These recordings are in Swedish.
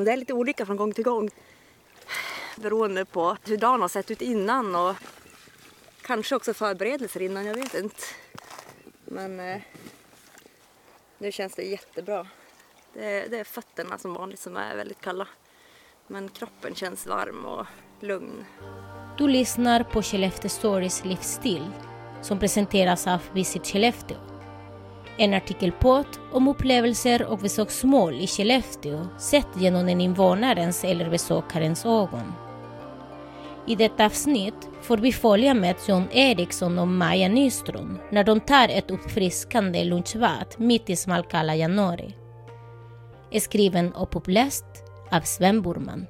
Det är lite olika från gång till gång beroende på hur dagen har sett ut innan och kanske också förberedelser innan, jag vet inte. Men eh, nu känns det jättebra. Det det är fötterna som vanligt som är väldigt kalla. Men kroppen känns varm och lugn. Du lyssnar på Skellefteå Stories livsstil som presenteras av Visit Skellefteå. En artikelpodd om upplevelser och besöksmål i Skellefteå sett genom en invånarens eller besökarens ögon. I detta avsnitt får vi följa med John Eriksson och Maja Nyström när de tar ett uppfriskande lunchbad mitt i smalkalla januari. Skriven och uppläst av Sven Burman.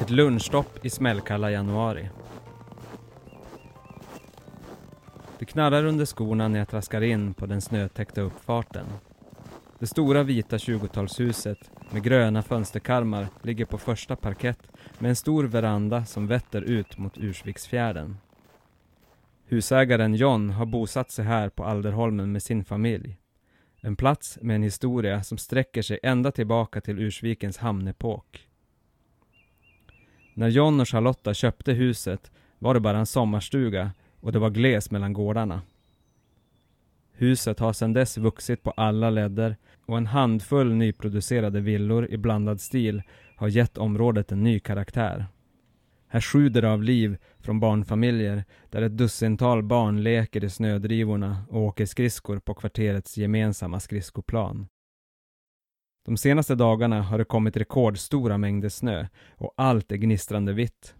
Ett lunchstopp i smällkalla januari. Det knarrar under skorna när jag traskar in på den snötäckta uppfarten. Det stora vita 20-talshuset med gröna fönsterkarmar ligger på första parkett med en stor veranda som vetter ut mot Ursviksfjärden. Husägaren John har bosatt sig här på Alderholmen med sin familj. En plats med en historia som sträcker sig ända tillbaka till Ursvikens hamnepok. När John och Charlotta köpte huset var det bara en sommarstuga och det var gles mellan gårdarna. Huset har sedan dess vuxit på alla ledder och en handfull nyproducerade villor i blandad stil har gett området en ny karaktär. Här sjuder det av liv från barnfamiljer där ett dussintal barn leker i snödrivorna och åker skridskor på kvarterets gemensamma skridskoplan. De senaste dagarna har det kommit rekordstora mängder snö och allt är gnistrande vitt.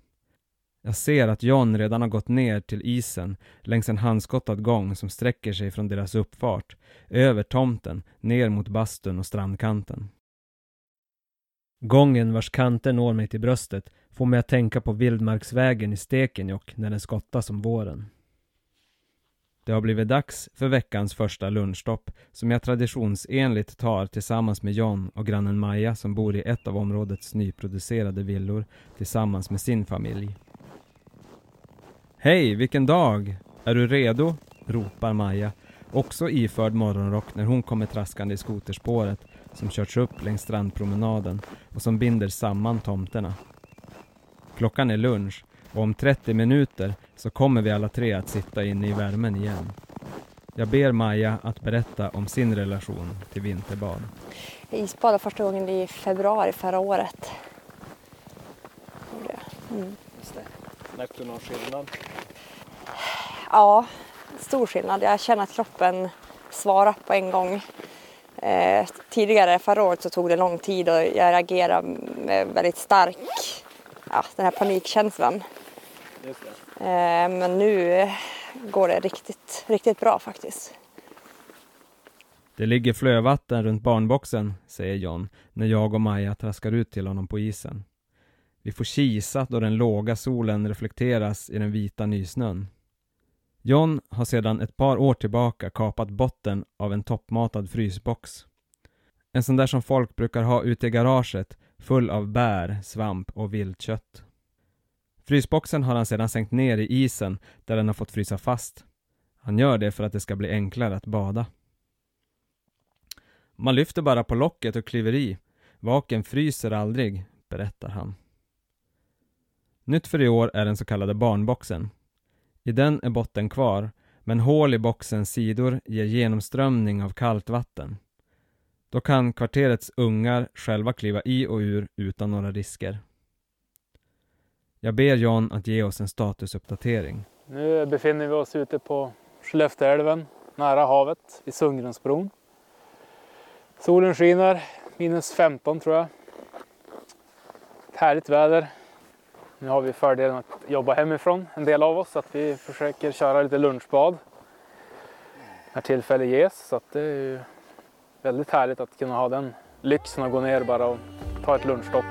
Jag ser att John redan har gått ner till isen längs en handskottad gång som sträcker sig från deras uppfart, över tomten, ner mot bastun och strandkanten. Gången vars kanter når mig till bröstet får mig att tänka på vildmarksvägen i Stekenjokk när den skottas om våren. Det har blivit dags för veckans första lunchstopp som jag traditionsenligt tar tillsammans med John och grannen Maja som bor i ett av områdets nyproducerade villor tillsammans med sin familj. Hej, vilken dag! Är du redo? ropar Maja, också iförd morgonrock när hon kommer traskande i skoterspåret som körts upp längs strandpromenaden och som binder samman tomterna. Klockan är lunch och om 30 minuter så kommer vi alla tre att sitta inne i värmen igen. Jag ber Maja att berätta om sin relation till vinterbad. Jag isbadade första gången i februari förra året. Mm. Märkte du någon skillnad? Ja, stor skillnad. Jag känner att kroppen svarar på en gång. Eh, tidigare förra året så tog det lång tid och jag reagerade med väldigt stark, ja, den här panikkänslan. Eh, men nu går det riktigt, riktigt bra faktiskt. Det ligger flövatten runt barnboxen, säger John när jag och Maja traskar ut till honom på isen. Vi får kisa då den låga solen reflekteras i den vita nysnön. John har sedan ett par år tillbaka kapat botten av en toppmatad frysbox. En sån där som folk brukar ha ute i garaget, full av bär, svamp och viltkött. Frysboxen har han sedan sänkt ner i isen där den har fått frysa fast. Han gör det för att det ska bli enklare att bada. Man lyfter bara på locket och kliver i. Vaken fryser aldrig, berättar han. Nytt för i år är den så kallade barnboxen. I den är botten kvar, men hål i boxens sidor ger genomströmning av kallt vatten. Då kan kvarterets ungar själva kliva i och ur utan några risker. Jag ber John att ge oss en statusuppdatering. Nu befinner vi oss ute på Skellefteälven, nära havet, vid Sundgrensbron. Solen skiner, minus 15 tror jag. Ett härligt väder. Nu har vi fördelen att jobba hemifrån, en del av oss, så att vi försöker köra lite lunchbad när tillfälle ges. Så att det är väldigt härligt att kunna ha den lyxen att gå ner bara och ta ett lunchstopp.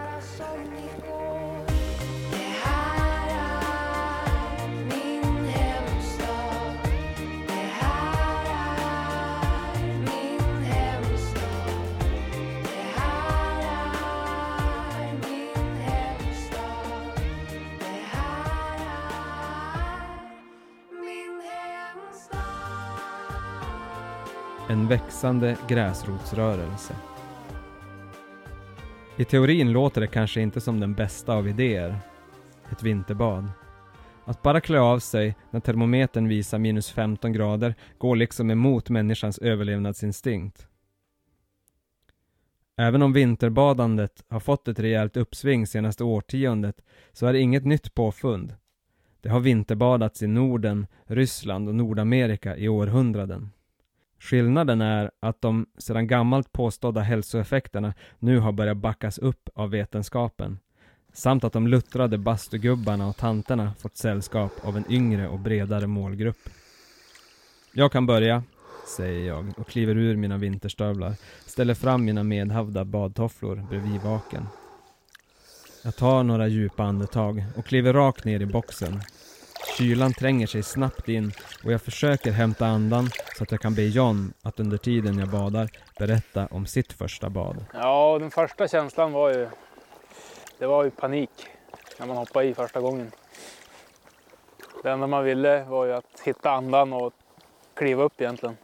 En växande gräsrotsrörelse. I teorin låter det kanske inte som den bästa av idéer. Ett vinterbad. Att bara klä av sig när termometern visar minus 15 grader går liksom emot människans överlevnadsinstinkt. Även om vinterbadandet har fått ett rejält uppsving senaste årtiondet så är det inget nytt påfund. Det har vinterbadats i Norden, Ryssland och Nordamerika i århundraden. Skillnaden är att de sedan gammalt påstådda hälsoeffekterna nu har börjat backas upp av vetenskapen samt att de luttrade bastugubbarna och tanterna fått sällskap av en yngre och bredare målgrupp. Jag kan börja, säger jag och kliver ur mina vinterstövlar, ställer fram mina medhavda badtofflor bredvid vaken. Jag tar några djupa andetag och kliver rakt ner i boxen. Kylan tränger sig snabbt in och jag försöker hämta andan så att jag kan be John att under tiden jag badar berätta om sitt första bad. Ja, den första känslan var ju, det var ju panik när man hoppade i första gången. Det enda man ville var ju att hitta andan och kliva upp egentligen.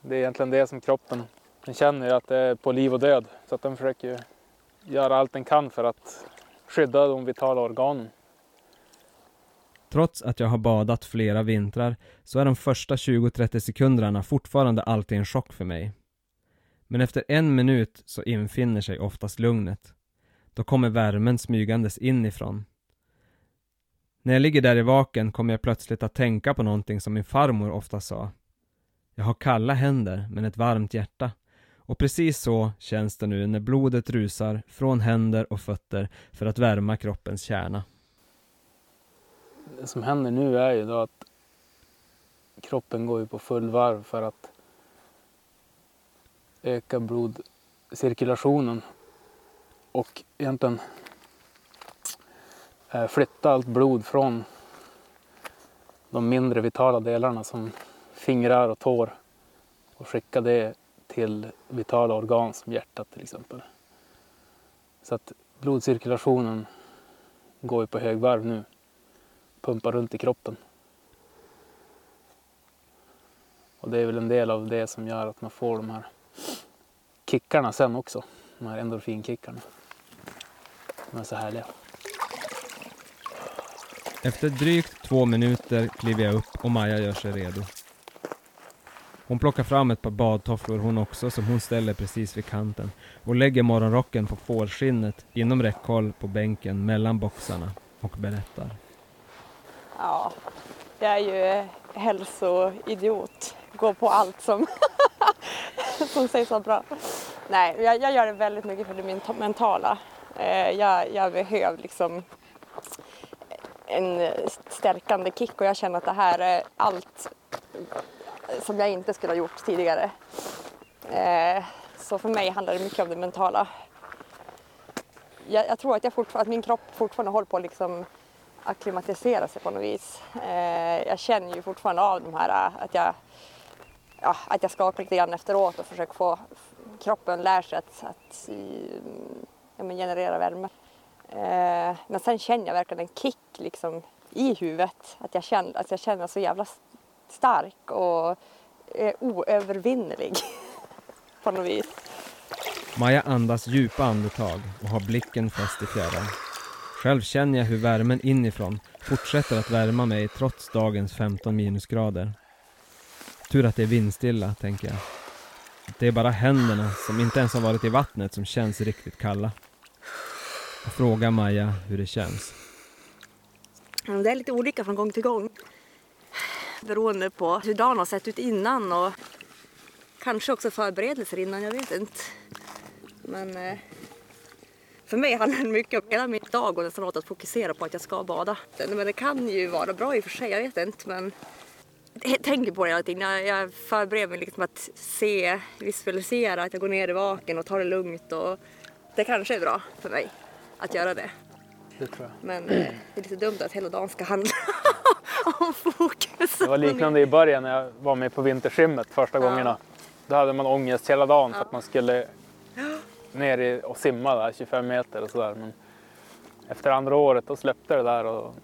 Det är egentligen det som kroppen, den känner ju att det är på liv och död. Så att den försöker ju göra allt den kan för att skydda de vitala organen. Trots att jag har badat flera vintrar så är de första 20-30 sekunderna fortfarande alltid en chock för mig. Men efter en minut så infinner sig oftast lugnet. Då kommer värmen smygandes inifrån. När jag ligger där i vaken kommer jag plötsligt att tänka på någonting som min farmor ofta sa. Jag har kalla händer men ett varmt hjärta. Och precis så känns det nu när blodet rusar från händer och fötter för att värma kroppens kärna. Det som händer nu är ju då att kroppen går ju på full varv för att öka blodcirkulationen och egentligen eh, flytta allt blod från de mindre vitala delarna som fingrar och tår och skicka det till vitala organ som hjärtat till exempel. Så att blodcirkulationen går ju på högvarv nu. Pumpar runt i kroppen. Och det är väl en del av det som gör att man får de här kickarna sen också. De här endorfinkickarna. De är så härliga. Efter drygt två minuter kliver jag upp och Maja gör sig redo. Hon plockar fram ett par badtofflor hon också som hon ställer precis vid kanten och lägger morgonrocken på fårskinnet inom räckhåll på bänken mellan boxarna och berättar. Ja, jag är ju hälsoidiot. Går på allt som, som sägs vara bra. Nej, jag, jag gör det väldigt mycket för det min- mentala. Eh, jag, jag behöver liksom en stärkande kick och jag känner att det här är allt som jag inte skulle ha gjort tidigare. Eh, så för mig handlar det mycket om det mentala. Jag, jag tror att, jag fortfar- att min kropp fortfarande håller på att liksom acklimatisera sig på något vis. Eh, jag känner ju fortfarande av de här eh, att jag, ja, att jag skakar lite grann efteråt och försöker få kroppen lär sig att, att mm, ja, men generera värme. Eh, men sen känner jag verkligen en kick liksom i huvudet. Att jag känner, att jag känner mig så jävla stark och eh, är oövervinnerlig på något vis. Maja andas djupa andetag och har blicken fäst i fjärran. Själv känner jag hur värmen inifrån fortsätter att värma mig trots dagens 15 minusgrader. Tur att det är vindstilla, tänker jag. Det är bara händerna som inte ens har varit i vattnet som känns riktigt kalla. Jag frågar Maja hur det känns. Det är lite olika från gång till gång. Beroende på hur dagen har sett ut innan och kanske också förberedelser innan, jag vet inte. Men eh, för mig handlar det mycket om hela min dag och nästan åt att fokusera på att jag ska bada. Men det kan ju vara bra i och för sig, jag vet inte. Men jag tänker på det hela tiden. Jag, jag förbereder mig liksom att se, visualisera att jag går ner i vaken och tar det lugnt. Och det kanske är bra för mig att göra det. Det tror jag. Men eh, det är lite dumt att hela dagen ska handla om fokus. Det var liknande i början när jag var med på vintersimmet första Ja. gångerna. Då hade man ångest hela dagen för att man skulle ner och simma där 25 meter och sådär. Men efter andra året då släppte det där och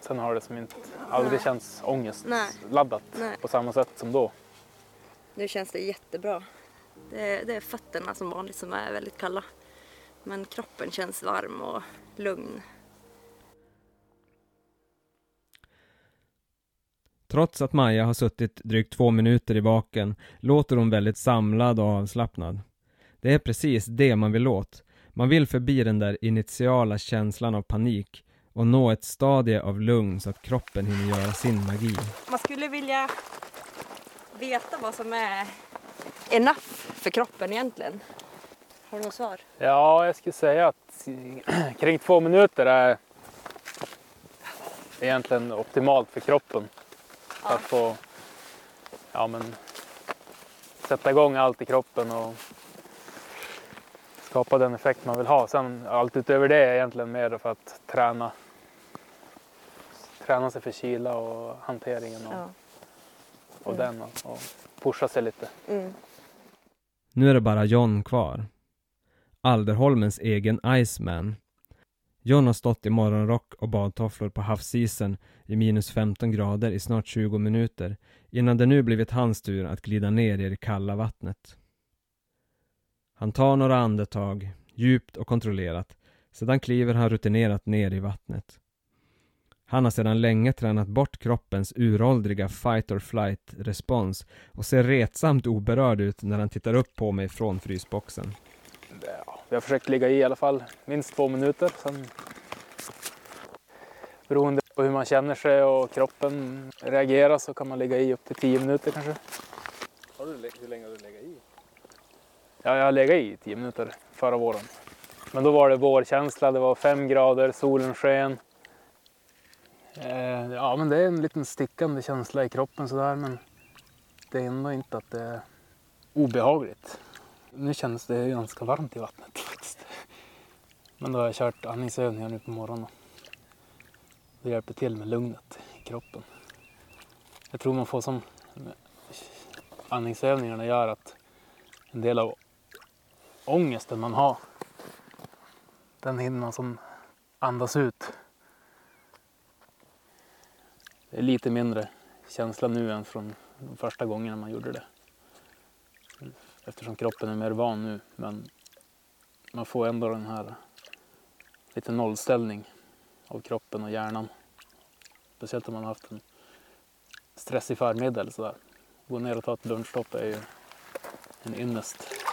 sen har det som inte aldrig Nej. känts ångestladdat Nej. på samma sätt som då. Nu känns det jättebra. Det är, det är fötterna som vanligt som är väldigt kalla. Men kroppen känns varm och lugn. Trots att Maja har suttit drygt två minuter i vaken låter hon väldigt samlad och avslappnad. Det är precis det man vill åt. Man vill förbi den där initiala känslan av panik och nå ett stadie av lugn så att kroppen hinner göra sin magi. Man skulle vilja veta vad som är enough för kroppen egentligen. Har du något svar? Ja, jag skulle säga att kring två minuter är egentligen optimalt för kroppen. Ja. Att få ja, men, sätta igång allt i kroppen och skapa den effekt man vill ha. Sen allt utöver det är egentligen mer för att träna. Träna sig för kyla och hanteringen och, Ja. och den och, och pusha sig lite. Mm. Nu är det bara John kvar. Alderholmens egen Iceman. John har stått i morgonrock och badtofflor på havsisen i minus 15 grader i snart 20 minuter innan det nu blivit hans tur att glida ner i det kalla vattnet. Han tar några andetag, djupt och kontrollerat. Sedan kliver han rutinerat ner i vattnet. Han har sedan länge tränat bort kroppens uråldriga fight or flight respons och ser retsamt oberörd ut när han tittar upp på mig från frysboxen. Ja, vi har försökt ligga i i alla fall minst två minuter. Sen, beroende på hur man känner sig och kroppen reagerar så kan man ligga i upp till tio minuter kanske. Har du, hur länge har du legat i? Ja, jag har legat i tio minuter förra våren. Men då var det vårkänsla, det var fem grader, solen sken. Eh, ja, men det är en liten stickande känsla i kroppen sådär, men det är ändå inte att det är obehagligt. Nu känns det ganska varmt i vattnet faktiskt. Men då har jag kört andningsövningar nu på morgonen. Det hjälper till med lugnet i kroppen. Jag tror man får som andningsövningarna gör att en del av ångesten man har den hinner man som andas ut. Det är lite mindre känsla nu än från de första gångerna man gjorde det. Eftersom kroppen är mer van nu. Men man får ändå den här lite nollställning av kroppen och hjärnan. Speciellt om man har haft en stressig förmiddag eller sådär. Gå ner och ta ett lunchstopp är ju en ynnest.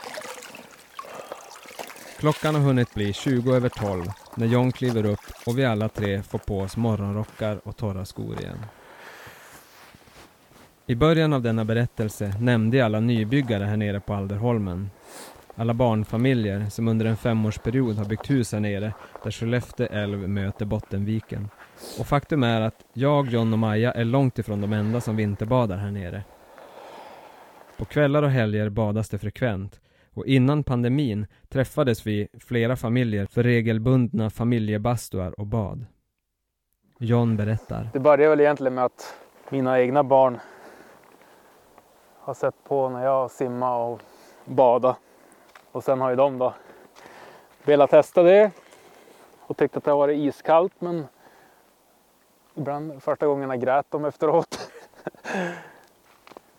Klockan har hunnit bli 20 över 12 när John kliver upp och vi alla tre får på oss morgonrockar och torra skor igen. I början av denna berättelse nämnde jag alla nybyggare här nere på Alderholmen. Alla barnfamiljer som under en femårsperiod har byggt hus här nere där Skellefteå älv möter Bottenviken. Och faktum är att jag, John och Maja är långt ifrån de enda som vinterbadar här nere. På kvällar och helger badas det frekvent och innan pandemin träffades vi flera familjer för regelbundna familjebastuar och bad. John berättar. Det började väl egentligen med att mina egna barn har sett på när jag simmar och bada. Och sen har ju de då velat testa det och tyckt att det har varit iskallt men ibland första gångerna grät de efteråt.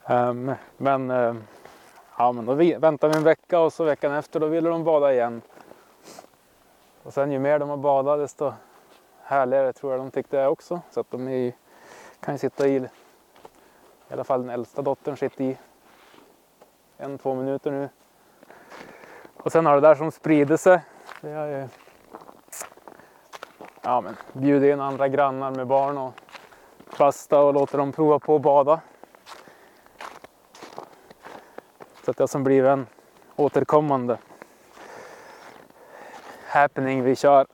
um, men, um, ja, men då väntar väntade vi en vecka och så veckan efter då ville de bada igen. Och sen ju mer de har badat desto härligare tror jag de tyckte det också. Så att de är, kan ju sitta i, i alla fall den äldsta dottern sitter i en, två minuter nu. Och sen har det där som sprider sig. Det har ju ja, men, bjudit in andra grannar med barn och basta och låter dem prova på att bada. Så att det har som blivit en återkommande happening vi kör.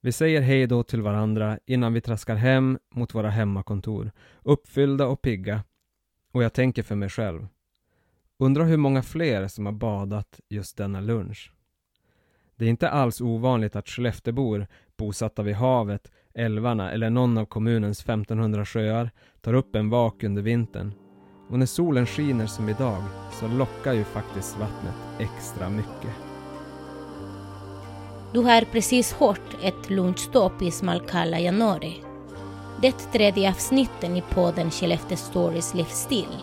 Vi säger hej då till varandra innan vi traskar hem mot våra hemmakontor, uppfyllda och pigga. Och jag tänker för mig själv. Undrar hur många fler som har badat just denna lunch. Det är inte alls ovanligt att Skelleftebor, bosatta vid havet, älvarna eller någon av kommunens 1500 sjöar, tar upp en vak under vintern. Och när solen skiner som idag så lockar ju faktiskt vattnet extra mycket. Du har precis hört ett lunchstopp i smalkalla januari. det tredje avsnitten i podden Skellefteå Stories livsstil.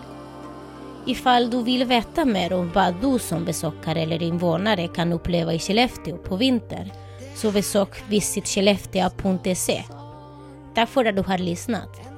Ifall du vill veta mer om vad du som besökare eller invånare kan uppleva i Skellefteå på vinter så besök visitskellefteå.se. Tack för att du har lyssnat.